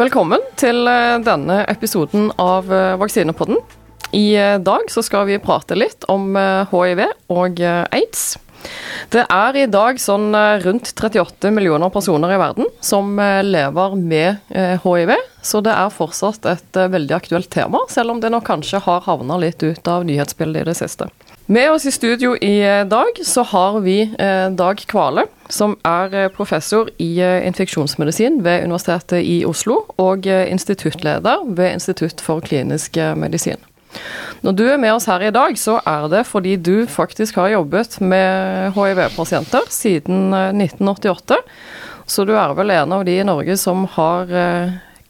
Velkommen til eh, denne episoden av eh, Vaksinepodden. I eh, dag så skal vi prate litt om hiv og aids. Det er i dag sånn rundt 38 millioner personer i verden som lever med hiv, så det er fortsatt et veldig aktuelt tema, selv om det nok kanskje har havna litt ut av nyhetsbildet i det siste. Med oss i studio i eh, dag så har vi eh, Dag Kvale, som er eh, professor i infeksjonsmedisin ved Universitetet i Oslo og instituttleder ved Institutt for klinisk medisin. Når du er med oss her i dag, så er det fordi du faktisk har jobbet med hiv-pasienter siden 1988. Så du er vel en av de i Norge som har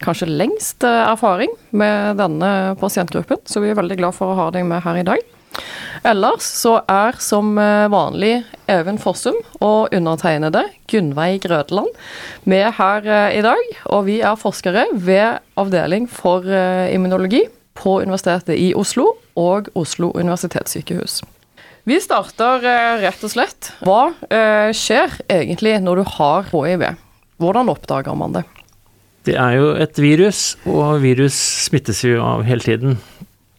kanskje lengst erfaring med denne pasientgruppen, så vi er veldig glad for å ha deg med her i dag. Ellers så er som eh, vanlig Even Fossum og undertegnede Gunnveig Grødeland med her eh, i dag. Og vi er forskere ved Avdeling for eh, immunologi på Universitetet i Oslo og Oslo universitetssykehus. Vi starter rett og slett. Hva skjer egentlig når du har hiv? Hvordan oppdager man det? Det er jo et virus, og virus smittes jo av hele tiden.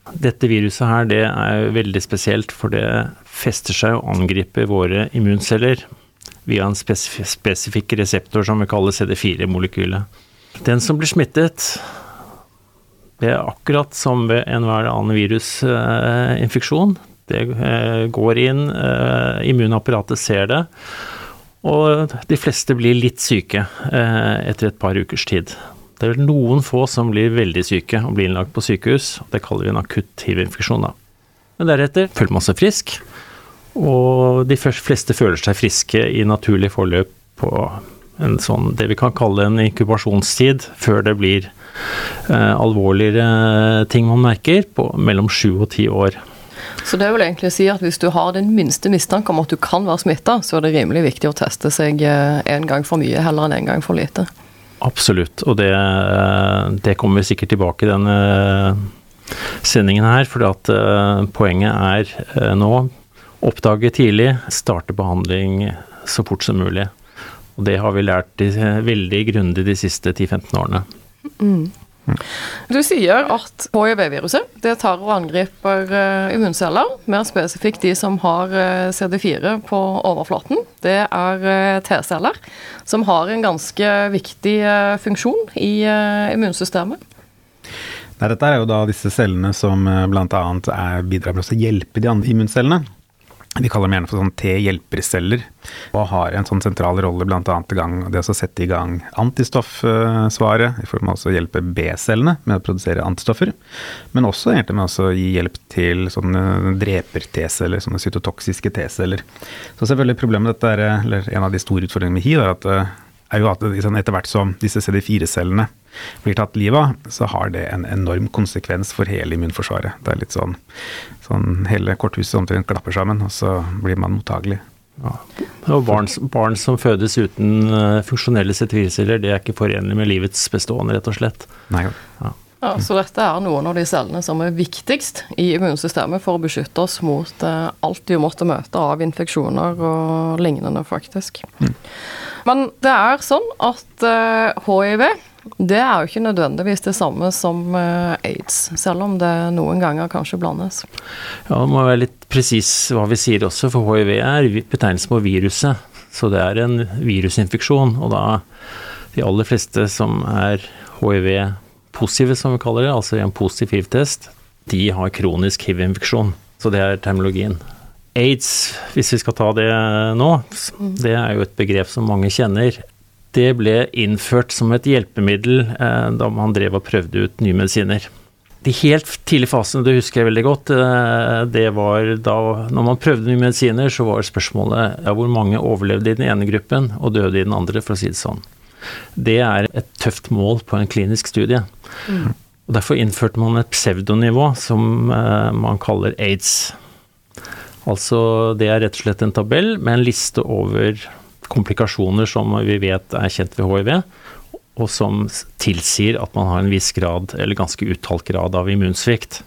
Dette viruset her, det er veldig spesielt, for det fester seg og angriper våre immunceller via en spesif spesifikk reseptor som vi kaller CD4-molekylet. Den som blir smittet, det er akkurat som ved enhver annen virusinfeksjon. Det eh, går inn, eh, immunapparatet ser det, og de fleste blir litt syke eh, etter et par ukers tid. Det er noen få som blir veldig syke og blir innlagt på sykehus. Det kaller vi en akutt hiv-infeksjon, da. Men deretter føler man seg frisk, og de fleste føler seg friske i naturlig forløp på en sånn, det vi kan kalle en inkubasjonstid, før det blir eh, alvorligere ting man merker, på mellom sju og ti år. Så det vil egentlig si at hvis du har den minste mistanke om at du kan være smitta, så er det rimelig viktig å teste seg eh, en gang for mye heller enn en gang for lite? Absolutt, og det, det, kommer vi sikkert tilbake i denne sendingen her. For at eh, poenget er eh, nå oppdage tidlig, starte behandling så fort som mulig. Og det har vi lært veldig grundig de siste 10-15 årene. Mm. Du sier at hiv-viruset det tar og angriper uh, immunceller, mer spesifikt de som har uh, CD4 på overflaten. Det er uh, T-celler, som har en ganske viktig funksjon i immunsystemet. Nei, dette er jo da disse cellene som bl.a. bidrar med å hjelpe de andre immuncellene. Vi kaller dem gjerne for sånn T-hjelperceller, og har en sånn sentral rolle bl.a. i gang det å sette i gang antistoffsvaret, i form av å hjelpe B-cellene med å produsere antistoffer, men også egentlig med å gi hjelp til sånne dreper-T-celler, sånne cytotoksiske T-celler. Så selvfølgelig problemet med dette er, eller en av de store utfordringene med hiv, er at eh, er jo at liksom, etter hvert som disse CD4-cellene blir tatt livet av, så har det en enorm konsekvens for hele immunforsvaret. Det er litt sånn, sånn hele korthuset omtrent klapper sammen, og så blir man mottagelig. Ja. Og barn, barn, som fødes uten uh, funksjonelle CD4-celler, det er ikke forenlig med livets bestående, rett og slett. Nei, ja. Ja, Så dette er noen av de cellene som er viktigst i immunsystemet for å beskytte oss mot uh, alt vi måtte møte av infeksjoner og lignende, faktisk. Mm. Men det er sånn at uh, eh, hiv det er jo ikke nødvendigvis det samme som uh, aids, selv om det noen ganger kanskje blandes. Ja, det må være litt presis hva vi sier også, for hiv er betegnelsen på viruset. Så det er en virusinfeksjon, og da de aller fleste som er hiv-positive, som vi kaller det, altså en positiv hiv-test, de har kronisk hiv-infeksjon. Så det er terminologien. Aids, hvis vi skal ta det nå, det er jo et begrep som mange kjenner. Det ble innført som et hjelpemiddel eh, da man drev og prøvde ut nye medisiner. De helt tidlige fasene, det husker jeg veldig godt, eh, det var da når man prøvde nye medisiner, så var spørsmålet ja, hvor mange overlevde i den ene gruppen og døde i den andre, for å si det sånn. Det er et tøft mål på en klinisk studie. Mm. Og Derfor innførte man et pseudonivå som eh, man kaller aids. Altså det er rett og slett en tabell med en liste over komplikasjoner som vi vet er kjent ved hiv, og som tilsier at man har en viss grad, eller ganske uttalt grad, av immunsvikt.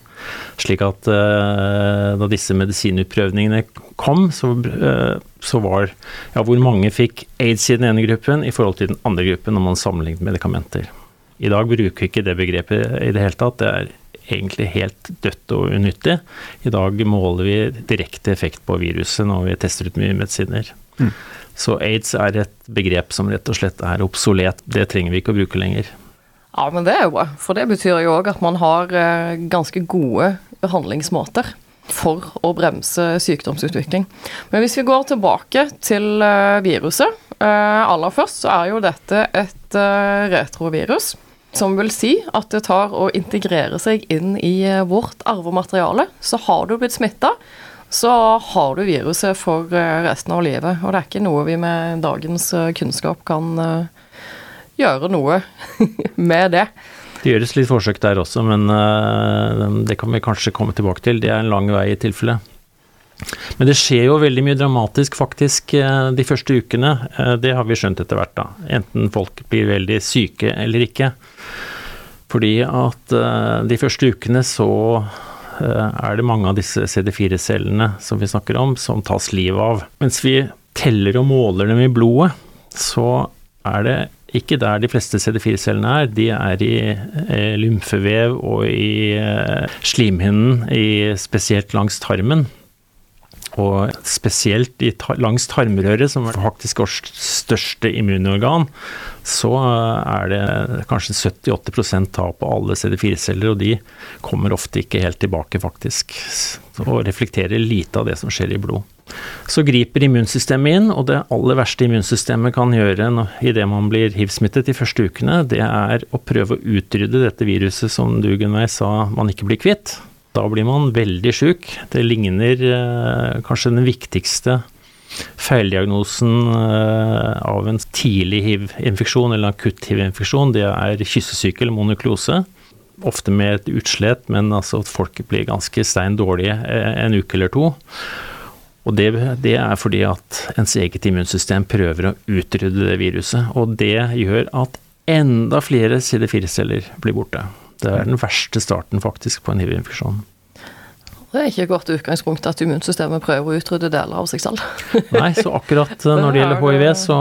Slik at uh, da disse medisinutprøvningene kom, så, uh, så, var ja, hvor mange fikk aids i den ene gruppen i forhold til den andre gruppen når man sammenlignet medikamenter. I dag bruker vi ikke det begrepet i det hele tatt. Det er egentlig helt dødt og unyttig. I dag måler vi direkte effekt på viruset når vi tester ut mye medisiner. Mm. Så aids er et begrep som rett og slett er obsolet. Det trenger vi ikke å bruke lenger. Ja, men det er jo bra. For det betyr jo òg at man har eh, ganske gode behandlingsmåter for å bremse sykdomsutvikling. Men hvis vi går tilbake til eh, viruset. Eh, aller først så er jo dette et retrovirus. Som vil si at det tar å integrere seg inn i vårt arvemateriale. Så har du blitt smitta, så har du viruset for resten av livet. Og det er ikke noe vi med dagens kunnskap kan gjøre noe med det. Det gjøres litt forsøk der også, men det kan vi kanskje komme tilbake til. Det er en lang vei i tilfelle. Men det skjer jo veldig mye dramatisk faktisk uh, de første ukene. Uh, det har vi skjønt etter hvert, da. Enten folk blir veldig syke eller ikke. Fordi at de første ukene så er det mange av disse CD4-cellene som vi snakker om, som tas livet av. Mens vi teller og måler dem i blodet, så er det ikke der de fleste CD4-cellene er. De er i eh, lymfevev og i eh, slimhinnen, spesielt langs tarmen. Og spesielt langs tarmrøret, som er faktisk vårt største immunorgan, så er det kanskje 70-80 tap på alle CD4-celler, og de kommer ofte ikke helt tilbake, faktisk. Og reflekterer lite av det som skjer i blod. Så griper immunsystemet inn, og det aller verste immunsystemet kan gjøre idet man blir hiv-smittet de første ukene, det er å prøve å utrydde dette viruset som du, sa man ikke blir kvitt. Da blir man veldig sjuk. Det ligner eh, kanskje den viktigste feildiagnosen eh, av en tidlig hiv-infeksjon eller akutt hiv-infeksjon. Det er kyssesyke eller monoklose. Ofte med et utslett, men altså at folk blir ganske stein dårlige eh, en uke eller to. Og det, det, er fordi at ens eget immunsystem prøver å utrydde det viruset. Og det gjør at enda flere CD4-celler blir borte. Det er den verste starten faktisk på en hiv-infeksjon. Det er ikke et godt utgangspunkt at immunsystemet prøver å utrydde deler av seg selv. Nei, så akkurat eh, når det gjelder hiv, så,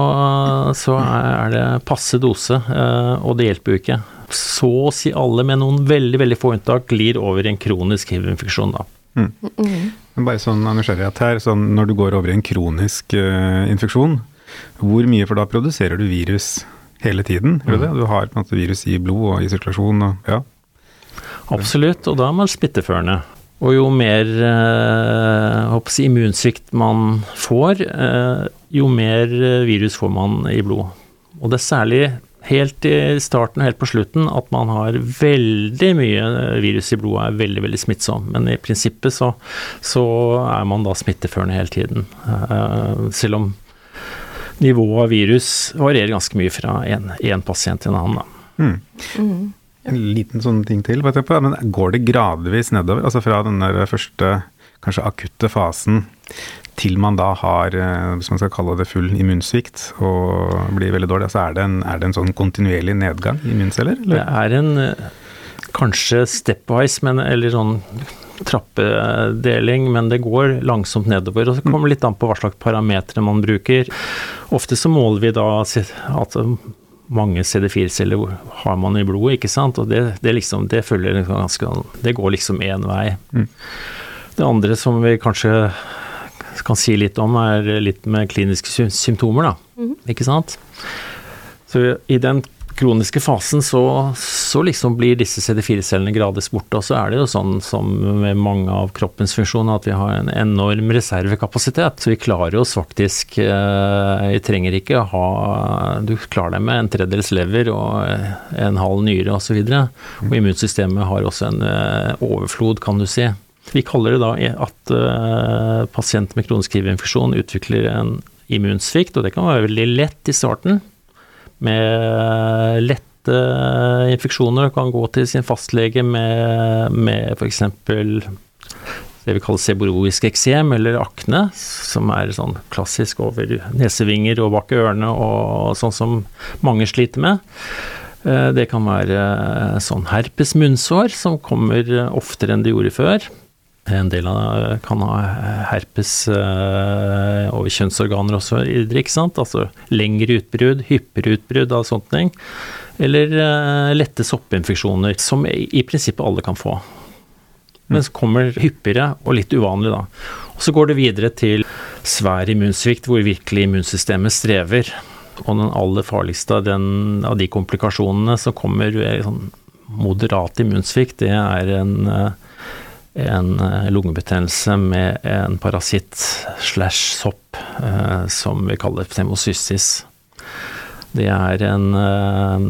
så er det passe dose, eh, og det hjelper jo ikke. Så å si alle, med noen veldig veldig få unntak, glir over i en kronisk hiv-infeksjon da. Mm. Mm. Men bare sånn av nysgjerrighet her, sånn når du går over i en kronisk uh, infeksjon, hvor mye, for da produserer du virus hele tiden? Mm. Du har på en måte virus i blod og i sirkulasjon og ja. Absolutt, og da er man smitteførende. Og jo mer eh, si, immunsvikt man får, eh, jo mer eh, virus får man i blod. Og det er særlig helt i starten og helt på slutten at man har veldig mye virus i blodet, er veldig veldig smittsom. Men i prinsippet så, så er man da smitteførende hele tiden. Eh, selv om nivået av virus varierer ganske mye fra én pasient til en annen. Da. Mm. Mm. En liten sånn ting til, på, men går det gradvis nedover? Altså fra den der første kanskje akutte fasen til man da har, eh, hvis man skal kalle det full immunsvikt og blir veldig dårlig, altså er det en, er det en sånn kontinuerlig nedgang i immunceller? Eller? Det er en eh, kanskje stepwise, men, eller sånn trappedeling, men det går langsomt nedover. og Det kommer litt an på hva slags parametere man bruker. Ofte så måler vi da at mange CD4-celler har man i blodet, ikke sant. Og det, det, liksom, det følger ganske Det går liksom én vei. Mm. Det andre som vi kanskje kan si litt om, er litt med kliniske symptomer, da. Mm. Ikke sant? Så i den kroniske fasen så, så liksom blir disse CD4-cellene gradvis borte. Og så er det jo sånn som med mange av kroppens funksjoner at vi har en enorm reservekapasitet. Så vi klarer oss faktisk eh, Vi trenger ikke ha Du klarer deg med en tredjedels lever og en halv nyre osv. Og, så og immunsystemet har også en eh, overflod, kan du si. Vi kaller det da at uh, pasienter med kronisk hivinfeksjon utvikler en immunsvikt, og det kan være veldig lett i starten. Med lette infeksjoner kan gå til sin fastlege med, med f.eks. det vi kaller seboroisk eksem eller akne, som er sånn klassisk over nesevinger og bak ørene og sånn som mange sliter med. Eh, det kan være sånn herpes munnsår, som kommer oftere enn det gjorde før. En del av kan ha herpes øh, over kjønnsorganer også, ikke sant. Altså lengre utbrudd, hyppigere utbrudd av sånne ting. Eller eh, lette soppinfeksjoner, som i, i prinsippet alle kan få. Men så kommer hyppigere og litt uvanlig, da. Og så går det videre til svær immunsvikt, hvor virkelig immunsystemet strever. Og den aller farligste av, den, av de komplikasjonene som kommer sånn moderat immunsvikt, det er en, en lungebetennelse med en parasitt slash sopp eh, som vi kaller pneumocystis. Det er en eh,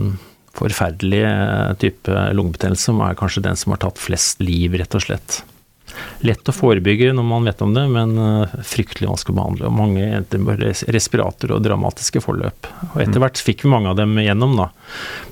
forferdelig eh, type lungebetennelse som er kanskje den som har tatt flest liv, rett og slett. Lett å forebygge når man vet om det, men eh, fryktelig vanskelig å behandle. Og mange endte med respirator og dramatiske forløp. Og etter hvert fikk vi mange av dem igjennom, da.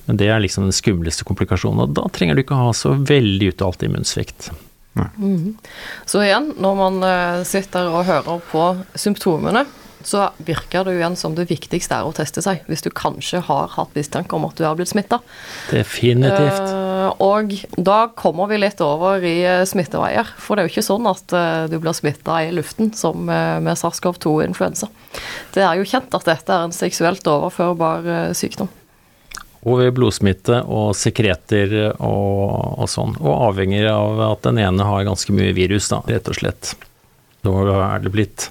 Men det er liksom den skumleste komplikasjonen. Og da trenger du ikke ha så veldig uttalt immunsvikt. Mm. Så igjen, når man eh, sitter og hører på symptomene, så virker det jo igjen som det viktigste er å teste seg, hvis du kanskje har hatt mistanke om at du har blitt smitta. Definitivt. Uh, og da kommer vi litt over i uh, smitteveier. For det er jo ikke sånn at uh, du blir smitta i luften som med SARS-CoV-2-influensa. Det er jo kjent at dette er en seksuelt overførbar sykdom. Og ved blodsmitte og sekreter og, og sånn. Og avhengig av at den ene har ganske mye virus, da, rett og slett. Da er det blitt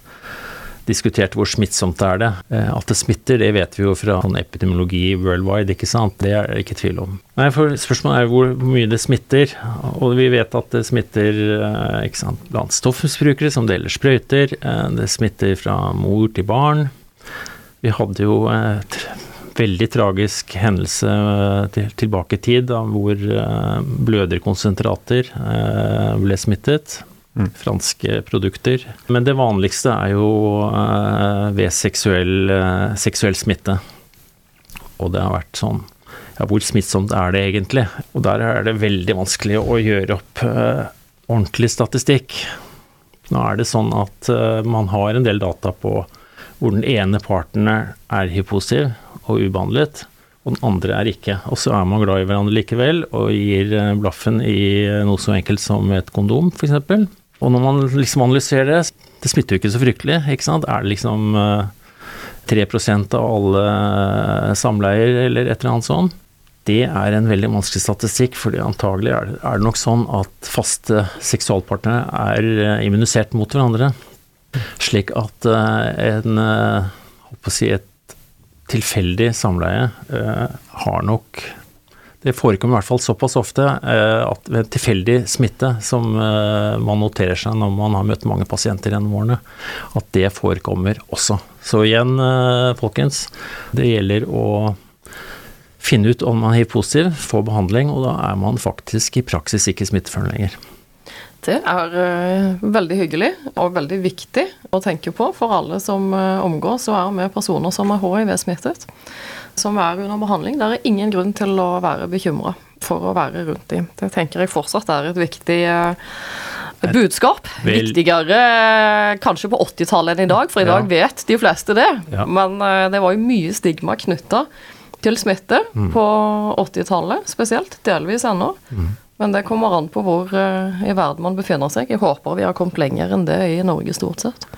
diskutert hvor smittsomt det er det. Eh, at det smitter, det vet vi jo fra sånn epidemiologi worldwide, ikke sant. Det er det ikke tvil om. Nei, for Spørsmålet er hvor mye det smitter. Og vi vet at det smitter eh, ikke sant, blant stoffmisbrukere som deler sprøyter. Eh, det smitter fra mor til barn. Vi hadde jo et veldig tragisk hendelse tilbake i tid, da, hvor bløderkonsentrater ble smittet. Mm. Franske produkter. Men det vanligste er jo ved seksuell, seksuell, smitte. Og det har vært sånn Ja, hvor smittsomt er det egentlig? Og der er det veldig vanskelig å gjøre opp ordentlig statistikk. Nå er det sånn at man har en del data på hvor den ene parten er hiv-positiv og ubehandlet, og den andre er ikke. Og så er man glad i hverandre likevel og gir blaffen i noe så enkelt som et kondom, f.eks. Og når man liksom analyserer det, det smitter jo ikke så fryktelig, ikke sant. Er det liksom 3 eh, av alle eh, samleier eller et eller annet sånt? Det er en veldig vanskelig statistikk, for antagelig er det, nok sånn at faste seksualpartnere er eh, immunisert mot hverandre. Slik at en på å si et tilfeldig samleie har nok det forekommer i hvert fall såpass ofte eh, at ved tilfeldig smitte, som eh, man noterer seg når man har møtt mange pasienter gjennom årene, at det forekommer også. Så igjen, eh, folkens, det gjelder å finne ut om man er hiv-positiv, få behandling, og da er man faktisk i praksis ikke smitteførende lenger. Det er uh, veldig hyggelig og veldig viktig å tenke på for alle som uh, omgås og er med personer som er hiv-smittet som er under behandling. Det er ingen grunn til å være bekymra for å være rundt dem. Det tenker jeg fortsatt er et viktig uh, budskap. Vel. Viktigere kanskje på 80-tallet enn i dag, for i dag vet de fleste det. Ja. Men det var jo mye stigma knytta til smitte mm. på 80-tallet spesielt, delvis ennå. Mm. Men det kommer an på hvor i verden man befinner seg. Jeg håper vi har kommet lenger enn det i Norge stort sett.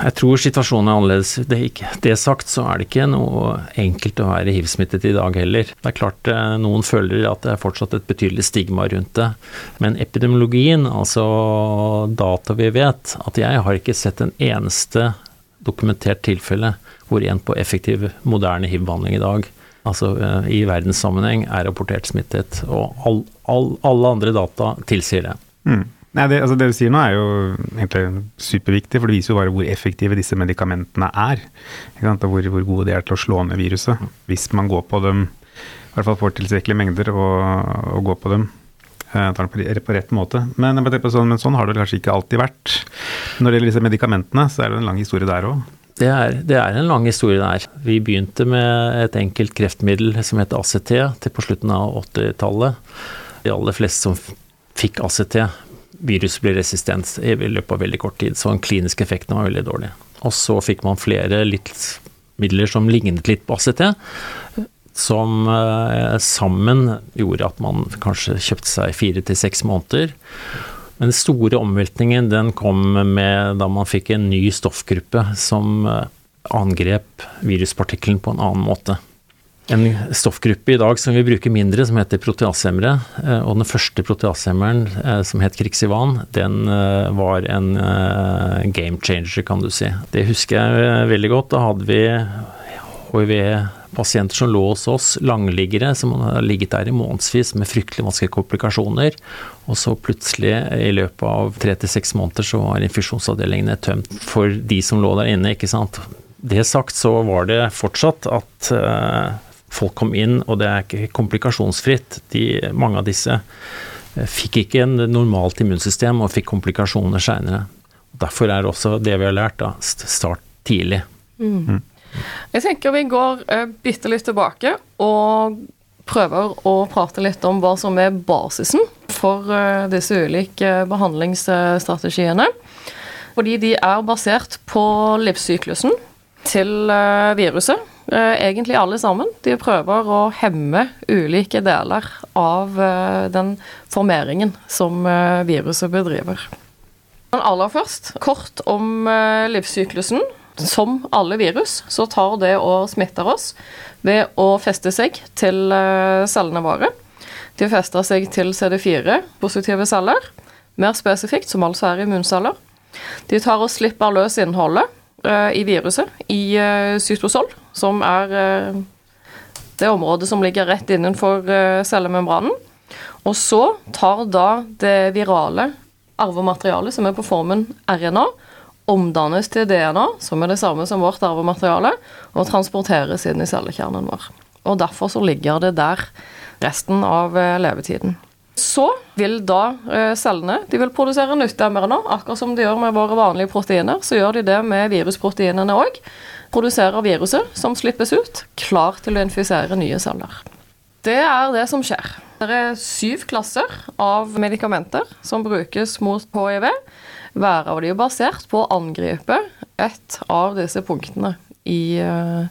Jeg tror situasjonen er annerledes. Det, ikke, det, sagt så er det ikke noe enkelt å være hiv-smittet i dag heller. Det er klart eh, noen føler at det er fortsatt et betydelig stigma rundt det. Men epidemiologien, altså data vi vet, at jeg har ikke sett en eneste dokumentert tilfelle hvor en på effektiv, moderne hiv-behandling i dag, altså eh, i verdenssammenheng, er rapportert smittet. Og all, all, alle andre data tilsier det. Mm. Nei, det, altså det, du sier nå er jo egentlig superviktig, for det viser jo bare hvor effektive disse medikamentene er. Hvor, hvor, gode de er til å slå ned viruset. Hvis man går på dem, i hvert fall får tilstrekkelige mengder og, og går på dem. Eh, tar den på, rett måte. Men, sånn, men, sånn har det kanskje ikke alltid vært. Når det gjelder disse medikamentene, så er det en lang historie der òg. Det er, det er, en lang historie der. Vi begynte med et enkelt kreftmiddel som heter ACT til på slutten av 80-tallet. De aller fleste som fikk ACT, viruset ble resistent i løpet av veldig kort tid, så den kliniske effekten var veldig dårlig. Og så fikk man flere litt midler som lignet litt på ACT, som eh, sammen gjorde at man kanskje kjøpte seg fire til seks måneder. Men den store omveltningen den kom med da man fikk en ny stoffgruppe som eh, angrep viruspartikkelen på en annen måte. en stoffgruppe i dag som vi bruker mindre, som heter proteasehemmere. Eh, og den første proteasehemmeren, eh, som het Krixivan, den var en game changer, kan du si. Det husker jeg veldig godt. Da hadde vi hiv-pasienter som lå hos oss, langliggere, som har ligget der i månedsvis med fryktelig vanskelige komplikasjoner. Og så plutselig, i løpet av tre til seks måneder, så var infusjonsavdelingene tømt for de som lå der inne, ikke sant. Det sagt så var det fortsatt at folk kom inn, og det er ikke komplikasjonsfritt. De, mange av disse eh, fikk ikke en normalt immunsystem og fikk komplikasjoner seinere. Derfor er også det vi har lært, da, start tidlig. Mm. Jeg tenker vi går uh, bitte litt tilbake og prøver å prate litt om hva som er basisen for uh, disse ulike behandlingsstrategiene. Fordi de er basert på livssyklusen til viruset Eh, egentlig alle sammen. De prøver å hemme ulike deler av eh, den formeringen som eh, viruset bedriver. Men aller først, kort om livssyklusen. Som alle virus, så tar det og smitter oss ved å feste seg til cellene våre. De fester seg til CD4-positive celler, mer spesifikt, som altså er immunceller. De tar og slipper løs innholdet i viruset i cytosol, som er eh, det området som ligger rett innenfor eh, cellemembranen. Og så tar da det virale arvematerialet, som er på formen RNA, omdannes til DNA, som er det samme som vårt arvemateriale, og transporteres inn i cellekjernen vår. Og derfor så ligger det der resten av eh, levetiden. Så vil da cellene de vil produsere nytt mRNA, akkurat som de gjør med våre vanlige proteiner. Så gjør de det med virusproteinene òg produserer viruset som slippes ut, klar til å infisere nye celler. Det er det som skjer. Det er syv klasser av medikamenter som brukes mot hiv. Hver av de er basert på å angripe et av disse punktene i uh,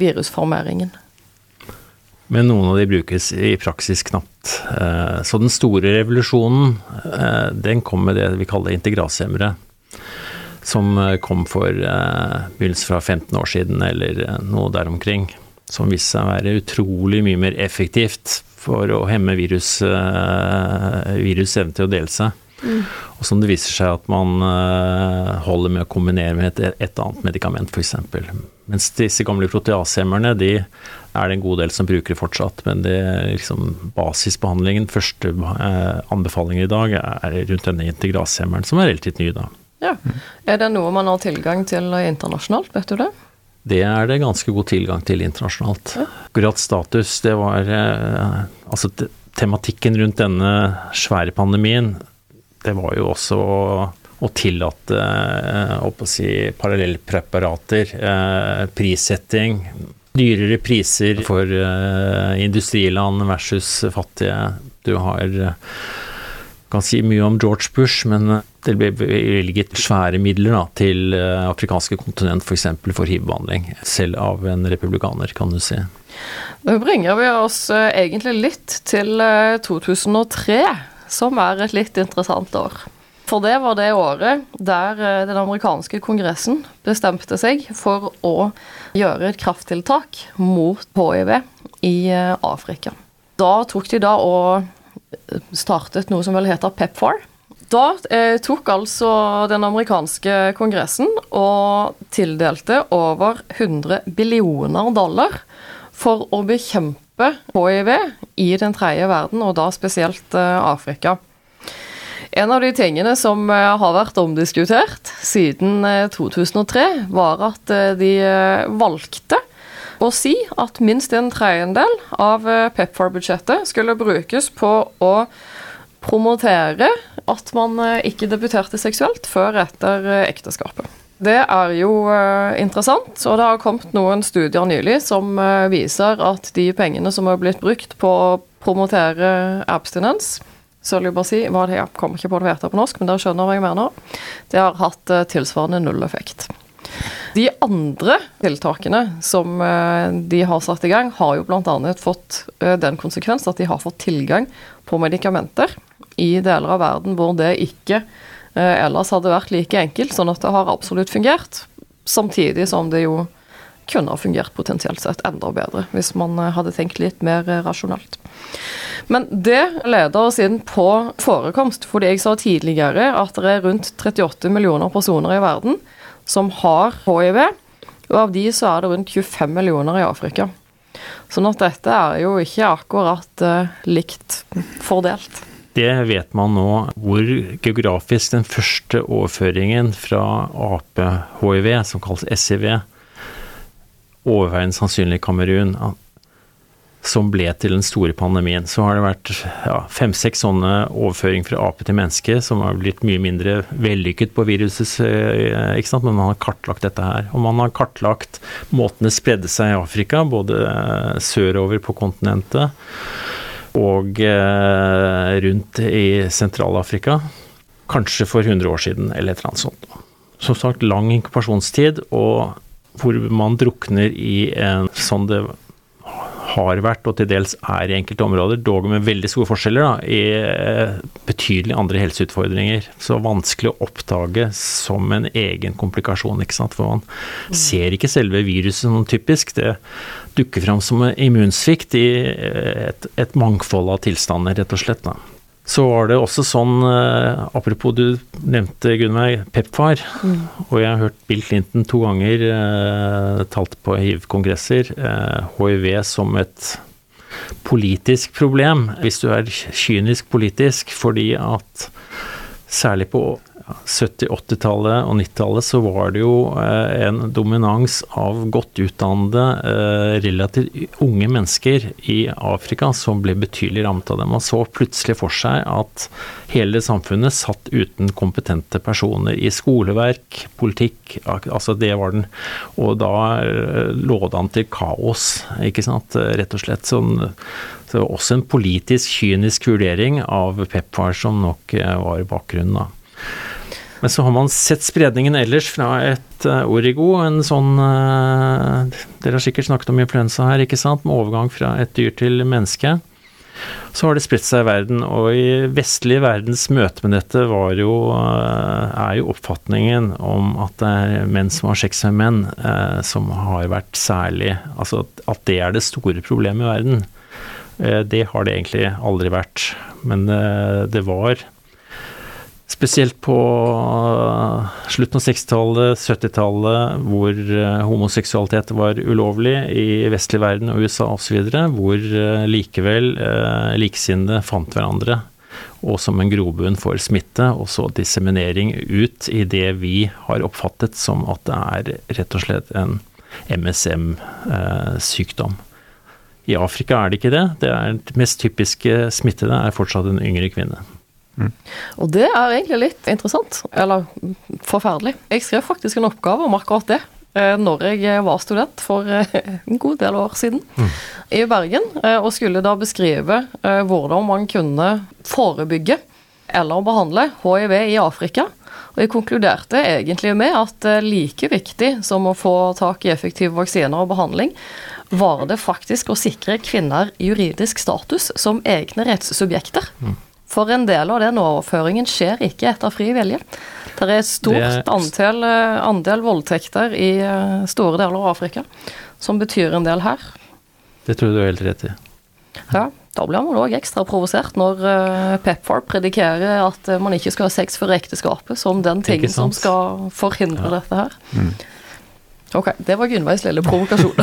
virusformeringen. Men noen av de brukes i praksis knapt. Eh, så den store revolusjonen, eh, den kom med det vi kaller integrashemmere som eh, kom for eh, begynnelsen fra 15 år siden, eller eh, noe der omkring. Som viste seg å være utrolig mye mer effektivt for å hemme virus, virus evne til å dele seg. Mm. Og som det viser seg at man holder med å kombinere med et, et annet medikament, f.eks. Mens disse gamle proteasehemmerne, de er det en god del som bruker det fortsatt. Men det liksom basisbehandlingen, første anbefalinger i dag, er rundt denne integrashemmeren, som er relativt ny, da. Ja. Er det noe man har tilgang til internasjonalt, vet du det? Det er det ganske god tilgang til internasjonalt. Ja. Akkurat status, det var eh, Altså tematikken rundt denne svære pandemien, det var jo også å tillate eh, å si, parallellpreparater, eh, prissetting, dyrere priser for industriland versus fattige. Du har kan si mye om George Bush, men eh, det ble bevilget svære midler da, til eh, afrikanske kontinent, f.eks. For, for hiv-behandling. Selv av en republikaner, kan du si. Nå bringer vi oss eh, egentlig litt til 2003, som er et litt interessant år. For det var det året der den amerikanske kongressen bestemte seg for å gjøre et krafttiltak mot hiv i Afrika. Da tok de da og startet noe som vel heter PEPFAR. Da eh, tok altså den amerikanske kongressen og tildelte over 100 billioner dollar for å bekjempe hiv i den tredje verden, og da spesielt eh, Afrika. En av de tingene som eh, har vært omdiskutert siden 2003, eh, var at de valgte å si at minst en tredjedel av Pepfar-budsjettet skulle brukes på å promotere at man ikke debuterte seksuelt før etter ekteskapet. Det er jo interessant, og det har kommet noen studier nylig som viser at de pengene som har blitt brukt på å promotere abstinens, cølibacy, hva det er, kommer ikke på det på norsk, men dere skjønner hva jeg mener, det har hatt tilsvarende null effekt. De andre tiltakene som eh, de har satt i gang, har jo bl.a. fått eh, den konsekvens at de har fått tilgang på medikamenter i deler av verden hvor det ikke eh, ellers hadde vært like enkelt, sånn at det har absolutt fungert. Samtidig som det jo kunne ha fungert potensielt sett enda bedre, hvis man eh, hadde tenkt litt mer rasjonelt. Men det leder oss inn på forekomst, fordi jeg sa tidligere at det er rundt 38 millioner personer i verden som har hiv, og av de så er det rundt 25 millioner i Afrika. Sånn at dette er jo ikke akkurat likt fordelt. Det vet man nå hvor geografisk den første overføringen fra ape-hiv, som kalles SIV, overveiende sannsynlig Kamerun, som ble til den store pandemien. Så har det vært ja, fem-seks sånne overføringer fra ape til menneske som har blitt mye mindre vellykket på viruset, eh, men man har kartlagt dette her. Og man har kartlagt måten det spredde seg i Afrika, både eh, sørover på kontinentet og eh, rundt i Sentral-Afrika. Kanskje for 100 år siden, eller et eller annet sånt. Som sagt, lang inkubasjonstid, og hvor man drukner i en sånn det har vært, og til dels er i enkelte områder, dog med veldig store forskjeller, da, i eh, betydelig andre helseutfordringer. Så vanskelig å oppdage som en egen komplikasjon, ikke sant. For man mm. ser ikke selve viruset som typisk. Det dukker fram som immunsvikt i eh, et, et mangfold av tilstander, rett og slett. da. Så var det også sånn, eh, apropos du nevnte Gunnveig, Pepfar. Mm. Og jeg har hørt Bill Clinton to ganger eh, talt på hiv-kongresser. Eh, hiv som et politisk problem, hvis du er kynisk politisk, fordi at særlig på 70-, 80-tallet og 90-tallet så var det jo eh, en dominans av godt utdannede, eh, relativt unge mennesker i Afrika som ble betydelig rammet av det. Man så plutselig for seg at hele samfunnet satt uten kompetente personer i skoleverk, politikk, altså det var den. Og da eh, lå det an til kaos, ikke sant, rett og slett. Sånn, var også en politisk kynisk vurdering av Pepfar som nok var bakgrunnen, da. Men så har man sett spredningen ellers fra et uh, origo, en sånn uh, Dere har sikkert snakket om influensa her, ikke sant? Med overgang fra et dyr til menneske. Så har det spredt seg i verden, og i vestlig verdens møte med dette jo, uh, er jo oppfatningen om at det er menn som har sex med menn, som har vært særlig Altså at det er det store problemet i verden. Det har det egentlig aldri vært. Men det var Spesielt på eh, slutten av 60-tallet, 70-tallet, hvor eh, homoseksualitet var ulovlig i vestlig verden og USA osv., hvor eh, likevel likesinnede fant hverandre, og som en grobunn for smitte, og så disseminering ut i det vi har oppfattet som at det er rett og slett en MSM-sykdom. I Afrika er det ikke det. Det er mest typiske smittede er fortsatt en yngre kvinne. Mm. Og det er egentlig litt interessant, eller forferdelig. Jeg skrev faktisk en oppgave om akkurat det eh, når jeg var student for eh, en god del år siden mm. i Bergen, eh, og skulle da beskrive hvordan man kunne forebygge eller behandle hiv i Afrika. Og jeg konkluderte egentlig med at like viktig som å få tak i effektive vaksiner og behandling, var det faktisk å sikre kvinner juridisk status som egne rettssubjekter. Mm. For en del av den overføringen skjer ikke etter fri vilje. Det er et stort antall, eh, andel voldtekter i eh, store deler av Afrika, som betyr en del her. Det tror jeg du har helt rett i. Ja, da blir man òg ekstra provosert når uh, Pepfar predikerer at man ikke skal ha sex før ekteskapet som den tingen som skal forhindre ja. dette her. Mm. Ok, det var Gunnveis lille provokasjon.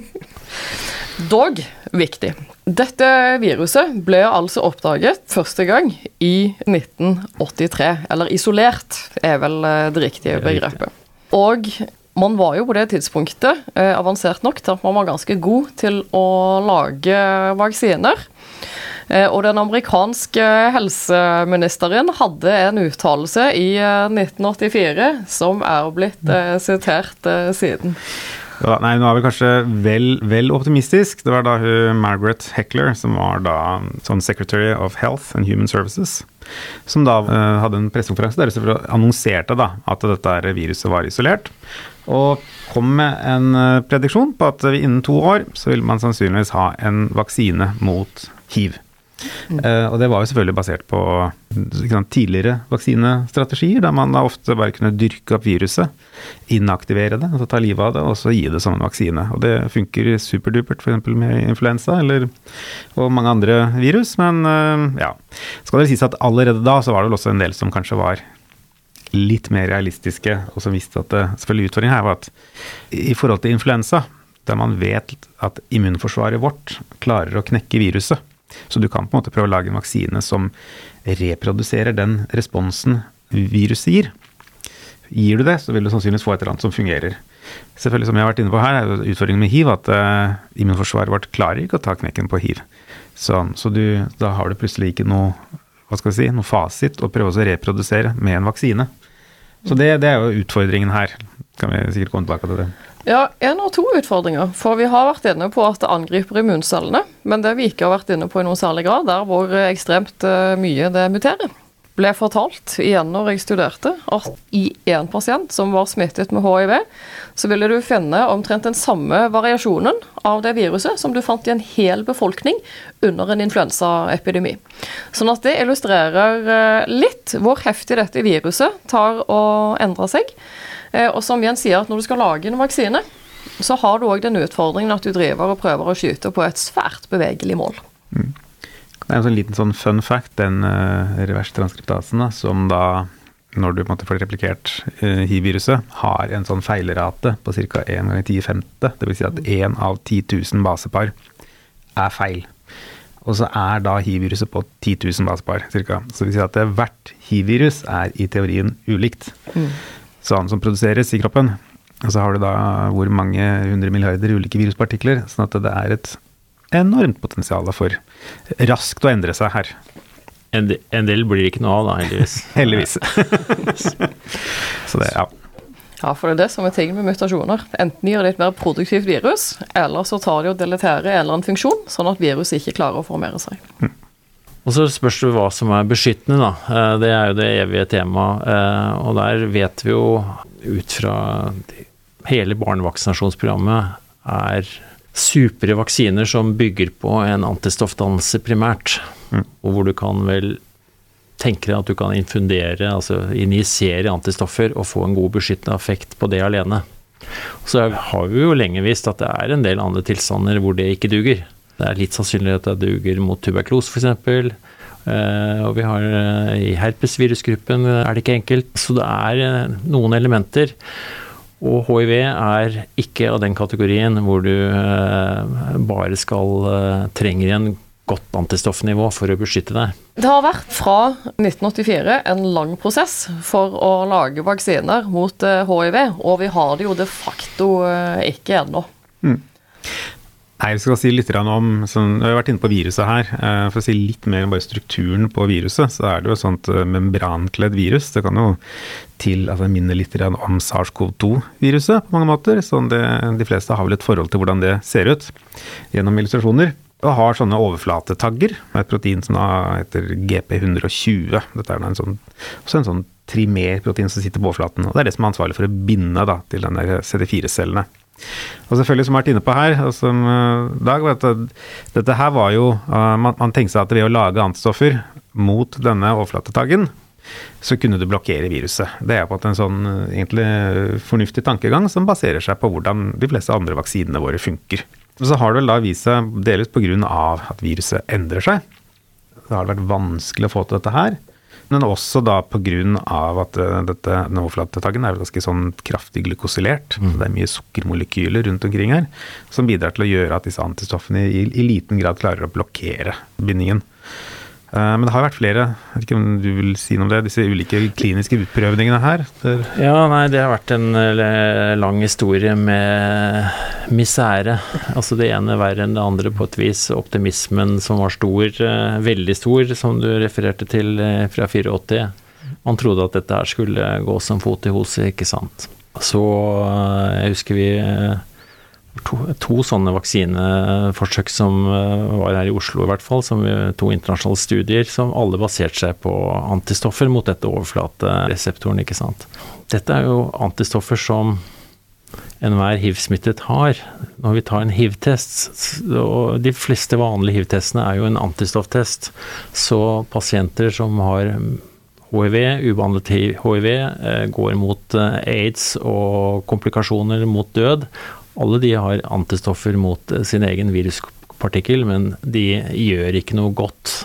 Dog viktig. Dette viruset ble altså oppdaget første gang i 1983. Eller isolert, er vel eh, det riktige begrepet. Og man var jo på det tidspunktet eh, avansert nok til at man var ganske god til å lage vaksiner. Eh, og den amerikanske helseministeren hadde en uttalelse i 1984 som er blitt sitert siden. Ja, nei, nå er vi kanskje vel, vel, optimistisk. Det var da hun Margaret Heckler, som var da sånn Secretary of Health and Human Services, som da uh, hadde en pressekonferanse der hun annonserte da at dette viruset var isolert. Og kom med en uh, prediksjon på at innen to år så ville man sannsynligvis ha en vaksine mot hiv. Mm. Uh, og det var jo selvfølgelig basert på tidligere vaksinestrategier, der man da ofte bare kunne dyrke opp viruset, inaktivere det, altså ta livet av det, og så gi det som en vaksine. Og det funker superdupert f.eks. med influensa eller, og mange andre virus, men eh, ja. Skal det sies at allerede da så var det vel også en del som kanskje var litt mer realistiske, og som visste at det, selvfølgelig utfordringen her var at i forhold til influensa, der man vet at immunforsvaret vårt klarer å knekke viruset, så du kan på en måte prøve å lage en vaksine som reproduserer den responsen viruset gir. Gir du det, så vil du sannsynligvis få et eller annet som fungerer. Selvfølgelig, som jeg har vært inne på her, er utfordringen med hiv at uh, immunforsvaret vårt klarer ikke å ta knekken på hiv. Så, så du, da har du plutselig ikke noe, hva skal si, noe fasit å prøve å reprodusere med en vaksine. Så det, det er jo utfordringen her. Kan vi sikkert komme tilbake til det. Ja, en og to utfordringer. For vi har vært inne på at det angriper immuncellene. Men det vi ikke har vært inne på i noen særlig grad, er hvor ekstremt eh, mye det muterer. Ble fortalt igjen når jeg studerte, at i én pasient som var smittet med hiv, så ville du finne omtrent den samme variasjonen av det viruset som du fant i en hel befolkning under en influensaepidemi. Sånn at det illustrerer eh, litt hvor heftig dette viruset tar å endre seg. Eh, og som Jens sier, at når du skal lage en vaksine, så har du òg den utfordringen at du driver og prøver å skyte på et svært bevegelig mål. Mm. Det er en sånn liten sånn fun fact, den uh, reverstransskriptasen, som da, når du på en måte får replikert uh, hiv-viruset, har en sånn feilrate på ca. 1 ganger 10 femte. Dvs. Si at 1 av 10 000 basepar er feil. Og så er da hiv-viruset på 10 000 basepar ca. Så det vil si at hvert hiv-virus er i teorien ulikt. Mm sånn som produseres i kroppen. Og så har du da hvor mange hundre milliarder ulike viruspartikler, sånn at det er et enormt potensial for raskt å endre seg her. En del, en del blir ikke noe av, da, heldigvis. heldigvis. så det, ja. Ja, for det er det som er ting med mutasjoner. Enten gir det et mer produktivt virus, eller så tar de og deleterer en eller annen funksjon, sånn at viruset ikke klarer å formere seg. Mm. Og så spørs det hva som er beskyttende, da. Eh, det er jo det evige temaet. Eh, og der vet vi jo ut fra hele barnevaksinasjonsprogrammet er supre vaksiner som bygger på en antistoffdannelse primært. Mm. Og hvor du kan vel tenke deg at du kan infundere, altså injisere antistoffer og få en god beskyttende effekt på det alene. Så har vi jo lenge visst at det er en del andre tilstander hvor det ikke duger. Det er litt sannsynlig at det duger mot tuberkulose, f.eks. Uh, og vi har uh, i herpesvirusgruppen er det ikke enkelt. Så det er uh, noen elementer. Og hiv er ikke av den kategorien hvor du bare skal trenger en godt antistoffnivå for å beskytte deg. Det har vært fra 1984 en lang prosess for å lage vaksiner mot hiv, og vi har det jo de facto ikke ennå. Mm. Nei, Vi skal si litt om, sånn, Vi har vært inne på viruset her. Eh, for å si litt mer om bare strukturen på viruset, så er det jo et sånt eh, membrankledd virus. Det kan jo til, altså minne litt om SARS-CoV-2-viruset på mange måter. sånn det, De fleste har vel et forhold til hvordan det ser ut gjennom illustrasjoner. Og har sånne overflatetagger med et protein som da heter GP120. Dette er en sånn, også en sånn trimerprotein som sitter på overflaten. og Det er det som er ansvarlig for å binde da, til denne CD4-cellene. Og selvfølgelig, som vi har vært inne på her, som uh, Dag, dette her var jo uh, man, man, tenkte seg at ved å lage antistoffer mot denne overflatetaggen, så kunne du blokkere viruset. Det er på en sånn uh, egentlig fornuftig tankegang som baserer seg på hvordan de fleste andre vaksinene våre funker. Og så har det vel da vist seg, delvis pga. at viruset endrer seg, så har det vært vanskelig å få til dette her men også da pga. at uh, dette overflatetaggen er ganske sånn kraftig glykosylert. Mm. Det er mye sukkermolekyler rundt omkring her som bidrar til å gjøre at disse antistoffene i, i liten grad klarer å blokkere bindingen. Uh, men det har vært flere, jeg vet ikke om du vil si noe om det, disse ulike kliniske utprøvningene her? Ja, nei, det har vært en eh, lang historie med misere. Altså det ene verre enn det andre på et vis. Optimismen som var stor, uh, veldig stor, som du refererte til uh, fra 84. Man trodde at dette her skulle gå som fot i hose, ikke sant. Så jeg husker vi to, to, sånne vaksineforsøk som eh, var her i Oslo, i hvert fall. Som to internasjonale studier som alle baserte seg på antistoffer mot dette overflatereseptoren, ikke sant. Dette er jo antistoffer som enhver hiv-smittet har. Når vi tar en hiv-test, og de fleste vanlige hiv-testene er jo en antistofftest, så pasienter som har hiv, ubehandlet hiv, eh, går mot eh, aids og komplikasjoner mot død. Alle de har antistoffer mot eh, sin egen viruspartikkel, men de gjør ikke noe godt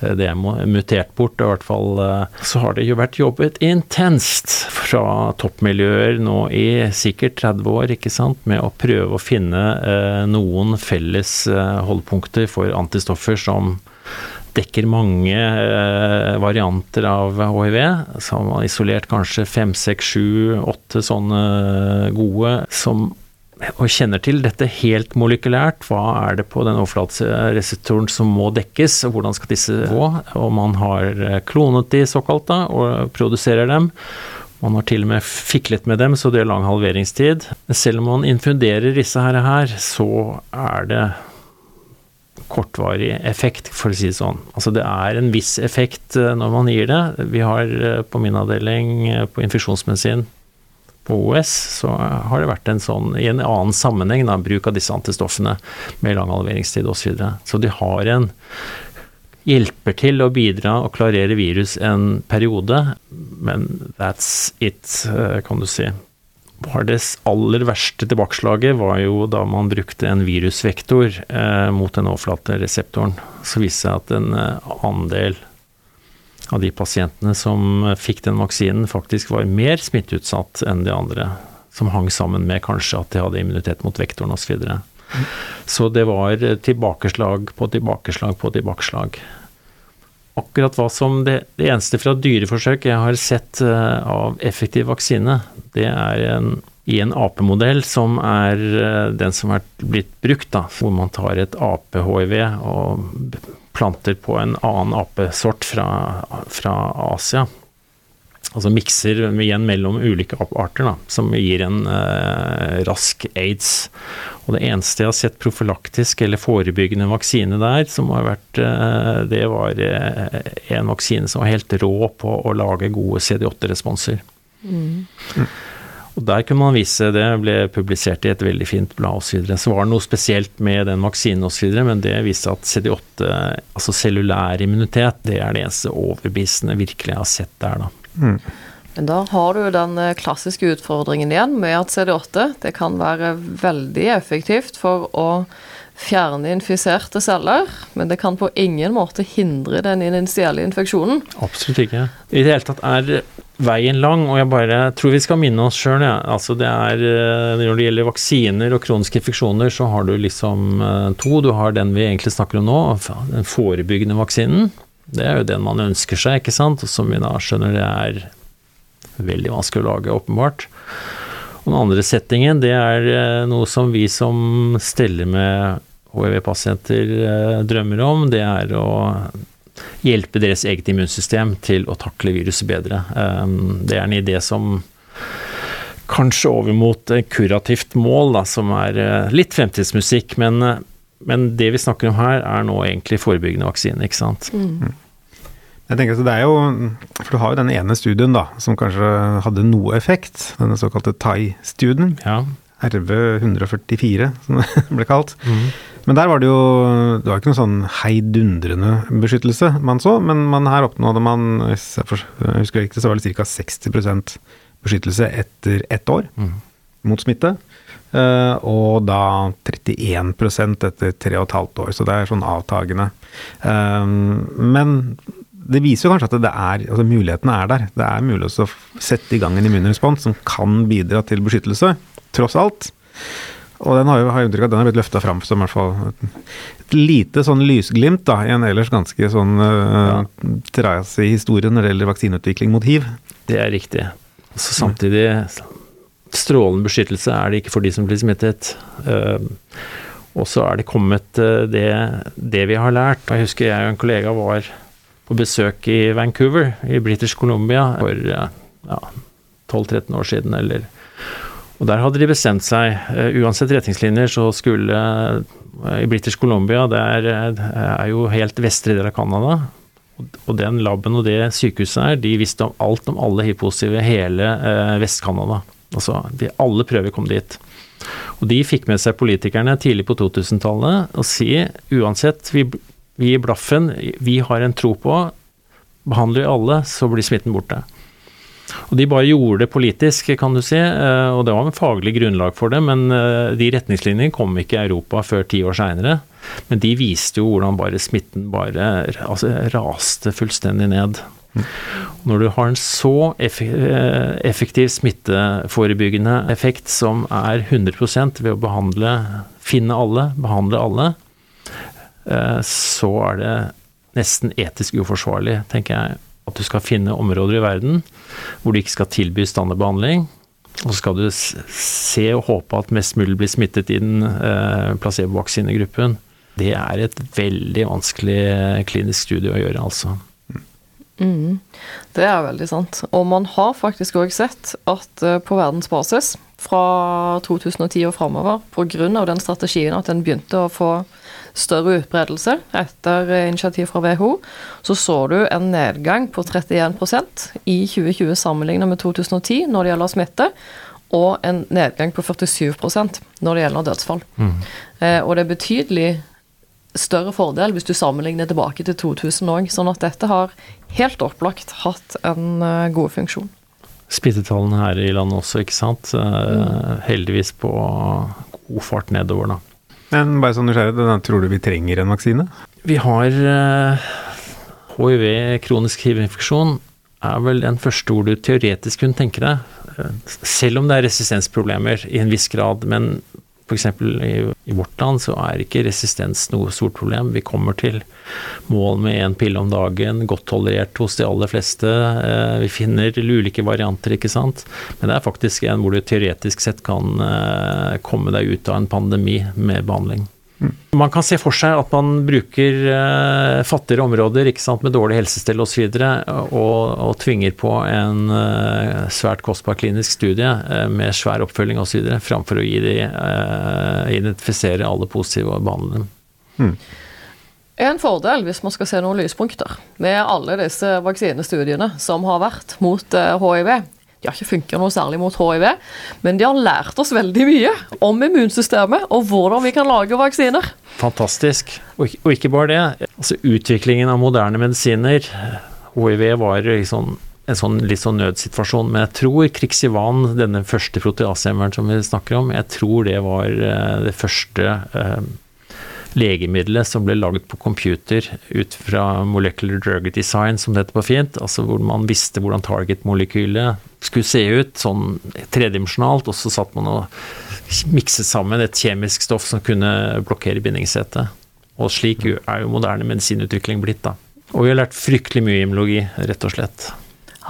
Eh, det er mutert bort. I hvert fall eh, så har det jo vært jobbet intenst fra toppmiljøer nå i sikkert 30 år, ikke sant, med å prøve å finne noen felles holdpunkter for antistoffer som dekker mange varianter av hiv. Som har isolert kanskje fem, seks, sju, åtte sånne gode som og kjenner til dette helt molekylært. Hva er det på den overflatereseptoren som må dekkes, og hvordan skal disse gå? Og man har eh, klonet de såkalt da, og produserer dem. Man har til og med fiklet med dem, så det er lang halveringstid. Selv om man infunderer disse her, her så er det kortvarig effekt, for å si det sånn. Altså det er en viss effekt eh, når man gir det. Vi har eh, på min avdeling på infeksjonsmedisin på OS, så har det vært en sånn, i en annen sammenheng, da, bruk av disse antistoffene med lang halveringstid osv. Så, videre. så de har en hjelper til å bidra og klarere virus en periode, men that's it, eh, kan du si. Det aller verste tilbakeslaget var jo da man brukte en virusvektor eh, mot den overflatereseptoren. Så viste det seg at en eh, andel av de pasientene som fikk den vaksinen, faktisk var mer smitteutsatt enn de andre. Som hang sammen med kanskje at de hadde immunitet mot vektoren osv. Så, videre. så det var tilbakeslag på tilbakeslag på tilbakeslag. Akkurat hva som det, det eneste fra dyreforsøk jeg har sett uh, av effektiv vaksine, det er en, i en apemodell som er uh, den som er blitt brukt, da, hvor man tar et ape-hiv og planter på en annen apesort fra, fra Asia. Altså mikser igjen mellom ulike apearter, da, som gir en eh, rask aids. Og det eneste jeg har sett profylaktisk eller forebyggende vaksine der, som har vært eh, Det var eh, en vaksine som var helt rå på å lage gode CD8-responser. Mm. Og Der kunne man vise, det ble publisert i et veldig fint blad osv. Så, så var det noe spesielt med den vaksinen osv., men det viste at CD8, altså cellulær immunitet, det er det eneste overbevisende virkelig jeg har sett der, da. Mm. Men da har du den eh, klassiske utfordringen igjen med at CD8 det kan være veldig effektivt for å fjerne infiserte celler, men det kan på ingen måte hindre den initielle infeksjonen. Absolutt ikke. I det hele tatt er veien lang, og jeg bare tror vi skal minne oss sjøl, ja. altså det er eh, Når det gjelder vaksiner og kroniske infeksjoner, så har du liksom eh, to. Du har den vi egentlig snakker om nå, den forebyggende vaksinen. Det er jo den man ønsker seg, ikke sant, og som vi da skjønner det er veldig vanskelig å lage, åpenbart. Og den andre settingen, det er eh, noe som vi som steller med hiv-pasienter drømmer om. Det er å hjelpe deres eget immunsystem til å takle viruset bedre. Ehm, det er en idé som kanskje over mot kurativt mål, da, som er eh, litt fremtidsmusikk, men, eh, men, det vi snakker om her, er nå egentlig forebyggende vaksine, ikke sant. Mm. Jeg tenker så det er jo, for Du har jo den ene studien da, som kanskje hadde noe effekt, denne såkalte TAI-studien. Ja. RV 144, som det ble kalt. Mm. Men der var det jo Det var ikke noen sånn heidundrende beskyttelse man så, men man her oppnådde man, hvis jeg husker riktig, så var det ca. 60% beskyttelse etter ett år mm. mot smitte. Uh, og da 31 etter tre og et halvt år, så det er sånn avtagende. Uh, men det viser jo kanskje at det er, altså mulighetene er der. Det er mulig å sette i gang en immunrespons som kan bidra til beskyttelse, tross alt. Og den har jo har inntrykk av at den har blitt løfta fram som i hvert fall et lite sånn lysglimt da, i en ellers ganske sånn uh, trasig historie når det gjelder vaksineutvikling mot hiv. Det er riktig. Så samtidig strålende beskyttelse er det ikke for de som blir smittet. Uh, og så er det kommet uh, det, det, vi har lært. Jeg husker jeg og en kollega var på besøk i Vancouver i British Columbia for ja, 12-13 år siden, eller og der hadde de bestemt seg, uh, uansett retningslinjer, så skulle uh, I British Columbia, det er, er, jo helt vestre del av Canada. Og den laben og det sykehuset her, de visste om alt om alle hiv-positive hele uh, Vest-Canada. Altså, de, alle prøver kom dit. Og de fikk med seg politikerne tidlig på 2000-tallet og si uansett, vi, vi gir blaffen, vi har en tro på, behandler vi alle, så blir smitten borte. Og De bare gjorde det politisk, kan du si, eh, og det var en faglig grunnlag for det. Men eh, de retningslinjene kom ikke i Europa før ti år seinere. Men de viste jo hvordan bare smitten bare altså, raste fullstendig ned. Når du har en så eh, effektiv smitteforebyggende effekt som er 100 ved å behandle, finne alle, behandle alle, så er det nesten etisk uforsvarlig, tenker jeg, at du skal finne områder i verden hvor du ikke skal tilby standardbehandling. Og så skal du se og håpe at mest mulig blir smittet i den placebovaksinegruppen. placebo-vaksinegruppen. Det er et veldig vanskelig klinisk studie å gjøre, altså. Mm, det er veldig sant. Og man har faktisk òg sett at på verdensbasis, fra 2010 og framover, pga. den strategien at en begynte å få større utbredelse etter initiativ fra WHO, så så du en nedgang på 31% i 2020 sammenlignet med 2010 når det gjelder smitte, og en nedgang på 47% når det gjelder dødsfall. Mm. Eh, og det er betydelig større fordel hvis du sammenligner tilbake til 2000 òg. Sånn at dette har helt opplagt hatt en uh, god funksjon. Smittetallene her i landet også, ikke sant. Uh, mm. Heldigvis på god fart nedover, da. Men bare sånn nysgjerrig, tror du vi trenger en vaksine? Vi har uh, hiv, kronisk hivinfeksjon, er vel den første ord du teoretisk kunne tenke deg. Selv om det er resistensproblemer i en viss grad, men F.eks. I, i vårt land så er ikke resistens noe stort problem. Vi kommer til mål med én pille om dagen, godt tolerert hos de aller fleste. Eh, vi finner ulike varianter, ikke sant. Men det er faktisk en hvor du teoretisk sett kan eh, komme deg ut av en pandemi med behandling. Man kan se for seg at man bruker uh, fattigere områder sant, med dårlig helsestell osv. Og, og, og tvinger på en uh, svært kostbar klinisk studie uh, med svær oppfølging osv. framfor å gi de, identifisere alle positive og behandle dem. Mm. En fordel, hvis man skal se noen lyspunkter, med alle disse vaksinestudiene som har vært mot hiv, de har ikke funka noe særlig mot hiv, men de har lært oss veldig mye om immunsystemet og hvordan vi kan lage vaksiner. Fantastisk. Og, og ikke bare det. Altså, utviklingen av moderne medisiner Hiv var liksom en sånn, litt sånn nødsituasjon, men jeg tror Krixivan, denne første proteasehemmeren som vi snakker om, jeg tror det var uh, det første uh, legemiddelet som ble laget på computer ut fra molecular drug design, som det heter på fint, altså hvor man visste hvordan target-molekylet skulle se ut, sånn tredimensjonalt, og så satt man og mikset sammen et kjemisk stoff som kunne blokkere bindingssettet. Og slik er jo moderne medisinutvikling blitt, da. Og vi har lært fryktelig mye immunologi, rett og slett.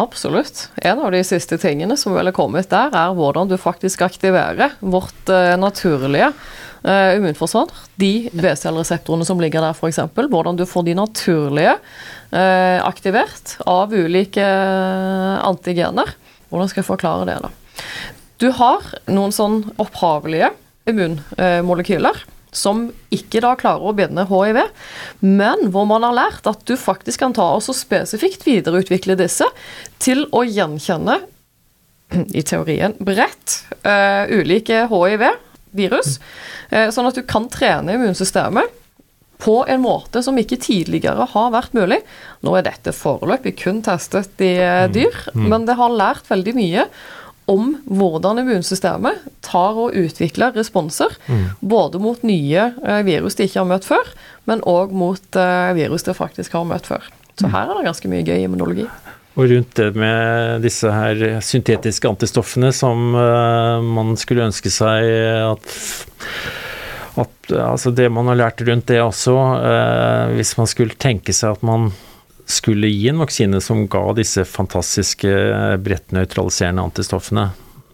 Absolutt. En av de siste tingene som vel er kommet der, er hvordan du faktisk aktiverer vårt uh, naturlige uh, immunforsvar. De B-cellereseptorene som ligger der, f.eks. Hvordan du får de naturlige uh, aktivert av ulike antigener. Hvordan skal jeg forklare det, da? Du har noen sånn opphavelige immunmolekyler som ikke da klarer å binde hiv, men hvor man har lært at du faktisk kan ta og spesifikt videreutvikle disse til å gjenkjenne, i teorien bredt, uh, ulike hiv-virus, uh, sånn at du kan trene immunsystemet på en måte som ikke tidligere har vært mulig. Nå er dette foreløpig kun testet i uh, dyr, mm. men det har lært veldig mye om hvordan immunsystemet tar og utvikler responser. Mm. Både mot nye eh, virus de ikke har møtt før, men òg mot eh, virus de faktisk har møtt før. Så mm. her er det ganske mye gøy immunologi. Og rundt det med disse her syntetiske antistoffene som uh, man skulle ønske seg at, at Altså det man har lært rundt det også, eh, hvis man skulle tenke seg at man skulle gi en vaksine som ga disse fantastiske brettnøytraliserende antistoffene,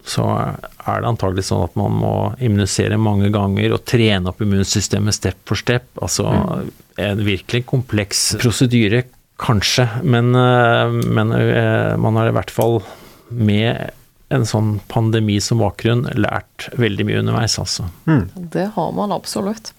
så er det antagelig sånn at man må immunisere mange ganger og trene opp immunsystemet step for step. Altså mm. en virkelig kompleks prosedyre, kanskje, men, eh, men, eh, man har i hvert fall med en sånn pandemi som bakgrunn lært veldig mye underveis, altså. Mm. Det har man absolutt.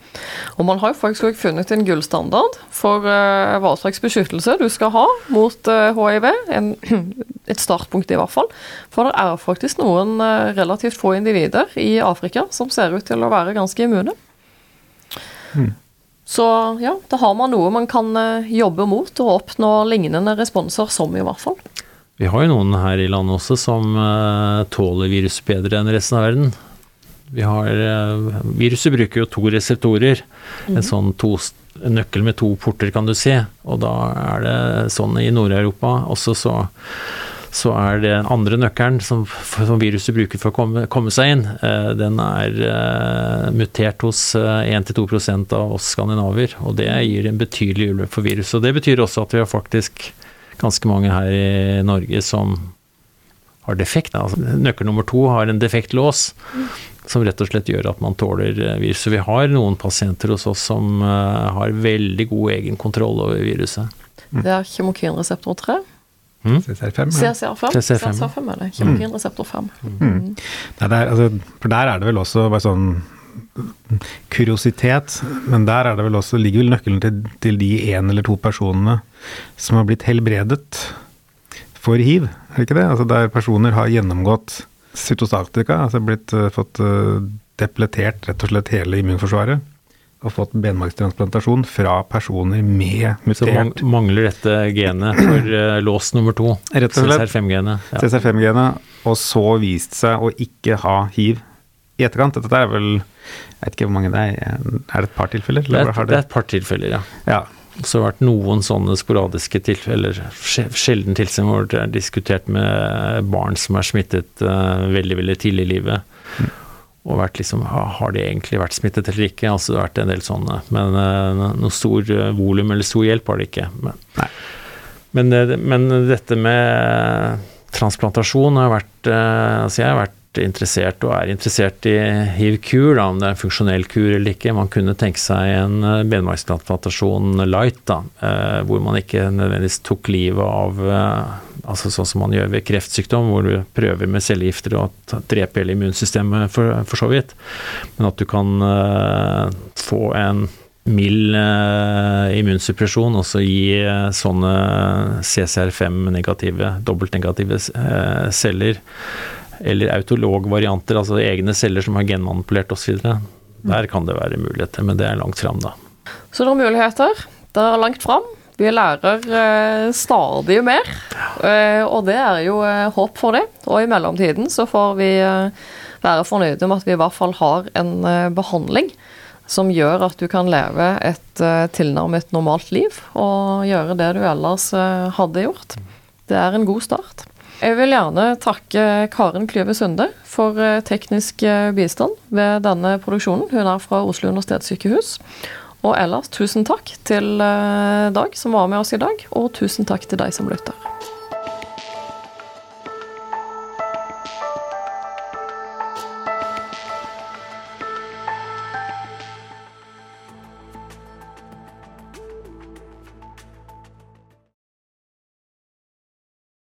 Og man har jo faktisk også funnet en gullstandard for uh, hva slags beskyttelse du skal ha mot uh, hiv. En, et startpunkt, i hvert fall. For det er faktisk noen uh, relativt få individer i Afrika som ser ut til å være ganske immune. Mm. Så ja, da har man noe man kan jobbe mot og oppnå lignende responser som, i hvert fall. Vi har jo noen her i landet også som uh, tåler viruset bedre enn resten av verden. Vi har, uh, viruset bruker jo to reseptorer. Mm. En sånn to, en nøkkel med to porter, kan du si. Og da er det sånn i Nord-Europa også, så, så er det andre nøkkelen som, som viruset bruker for å komme, komme seg inn, uh, den er mutert hos 1-2 av oss skandinaver. Og det gir en betydelig ulempe for viruset. Og det betyr også at vi har faktisk ganske mange her i Norge som har defekt. Altså, nøkkel nummer to har en defekt lås, som rett og slett gjør at man tåler virus. Så Vi har noen pasienter hos oss som uh, har veldig god egenkontroll over viruset. Mm. Det er kjemokinreseptor 3? Mm. CCR5. CCR5, CCR5. CCR5 er det. Kemokinreseptor 5. Mm. Mm. Der, altså, for der er det vel også bare sånn kuriositet, men der er det vel også, ligger vel nøkkelen til, til de én eller to personene som har blitt helbredet for hiv, er det ikke det? Altså der personer har gjennomgått cytostatika, altså blitt uh, fått uh, depletert rett og slett hele immunforsvaret. Og fått benmargstransplantasjon fra personer med mutert Så mangler dette genet for uh, lås nummer to? Rett og slett. CCR5-genet. Ja. CCR5-genet, og så vist seg å ikke ha hiv i etterkant. Dette er vel Jeg vet ikke hvor mange det er. Er det et par tilfeller? Det er, det er et par tilfeller, ja. ja. Så har det vært noen sånne sporadiske tilfeller, sjelden tilfeller hvor det er diskutert med barn som er smittet uh, veldig, veldig tidlig i livet. Mm. Og vært liksom Har de egentlig vært smittet eller ikke? Altså det har vært en del sånne. Men uh, noe stor uh, volum eller stor hjelp har det ikke. Men, men, men, dette med transplantasjon har vært Altså jeg har vært interessert og er interessert i hiv-kur, om det er en funksjonell kur eller ikke. Man kunne tenke seg en eh, benmargstransplantasjon light, da, eh, hvor man ikke nødvendigvis tok livet av eh, altså Sånn som man gjør ved kreftsykdom, hvor du prøver med cellegifter og dreper hele immunsystemet for, for, så vidt. Men at du kan få en mild immunsuppresjon og så gi sånne CCR5-negative, dobbeltnegative celler eller autologvarianter, altså egne celler som har genmanipulert osv. Der kan det være muligheter, men det er langt fram, da. Så det er muligheter. Det er langt fram. Vi lærer eh, stadig mer, eh, og det er jo eh, håp for det. Og i mellomtiden så får vi eh, være fornøyde med at vi i hvert fall har en eh, behandling som gjør at du kan leve et eh, tilnærmet normalt liv og gjøre det du ellers hadde gjort. Det er en god start. Jeg vil gjerne takke Karen Klyve Sunde for eh, teknisk eh, bistand ved denne produksjonen. Hun er fra Oslo universitetssykehus. Og ellers tusen takk til eh, Dag som var med oss i dag, og tusen takk til deg som lytter.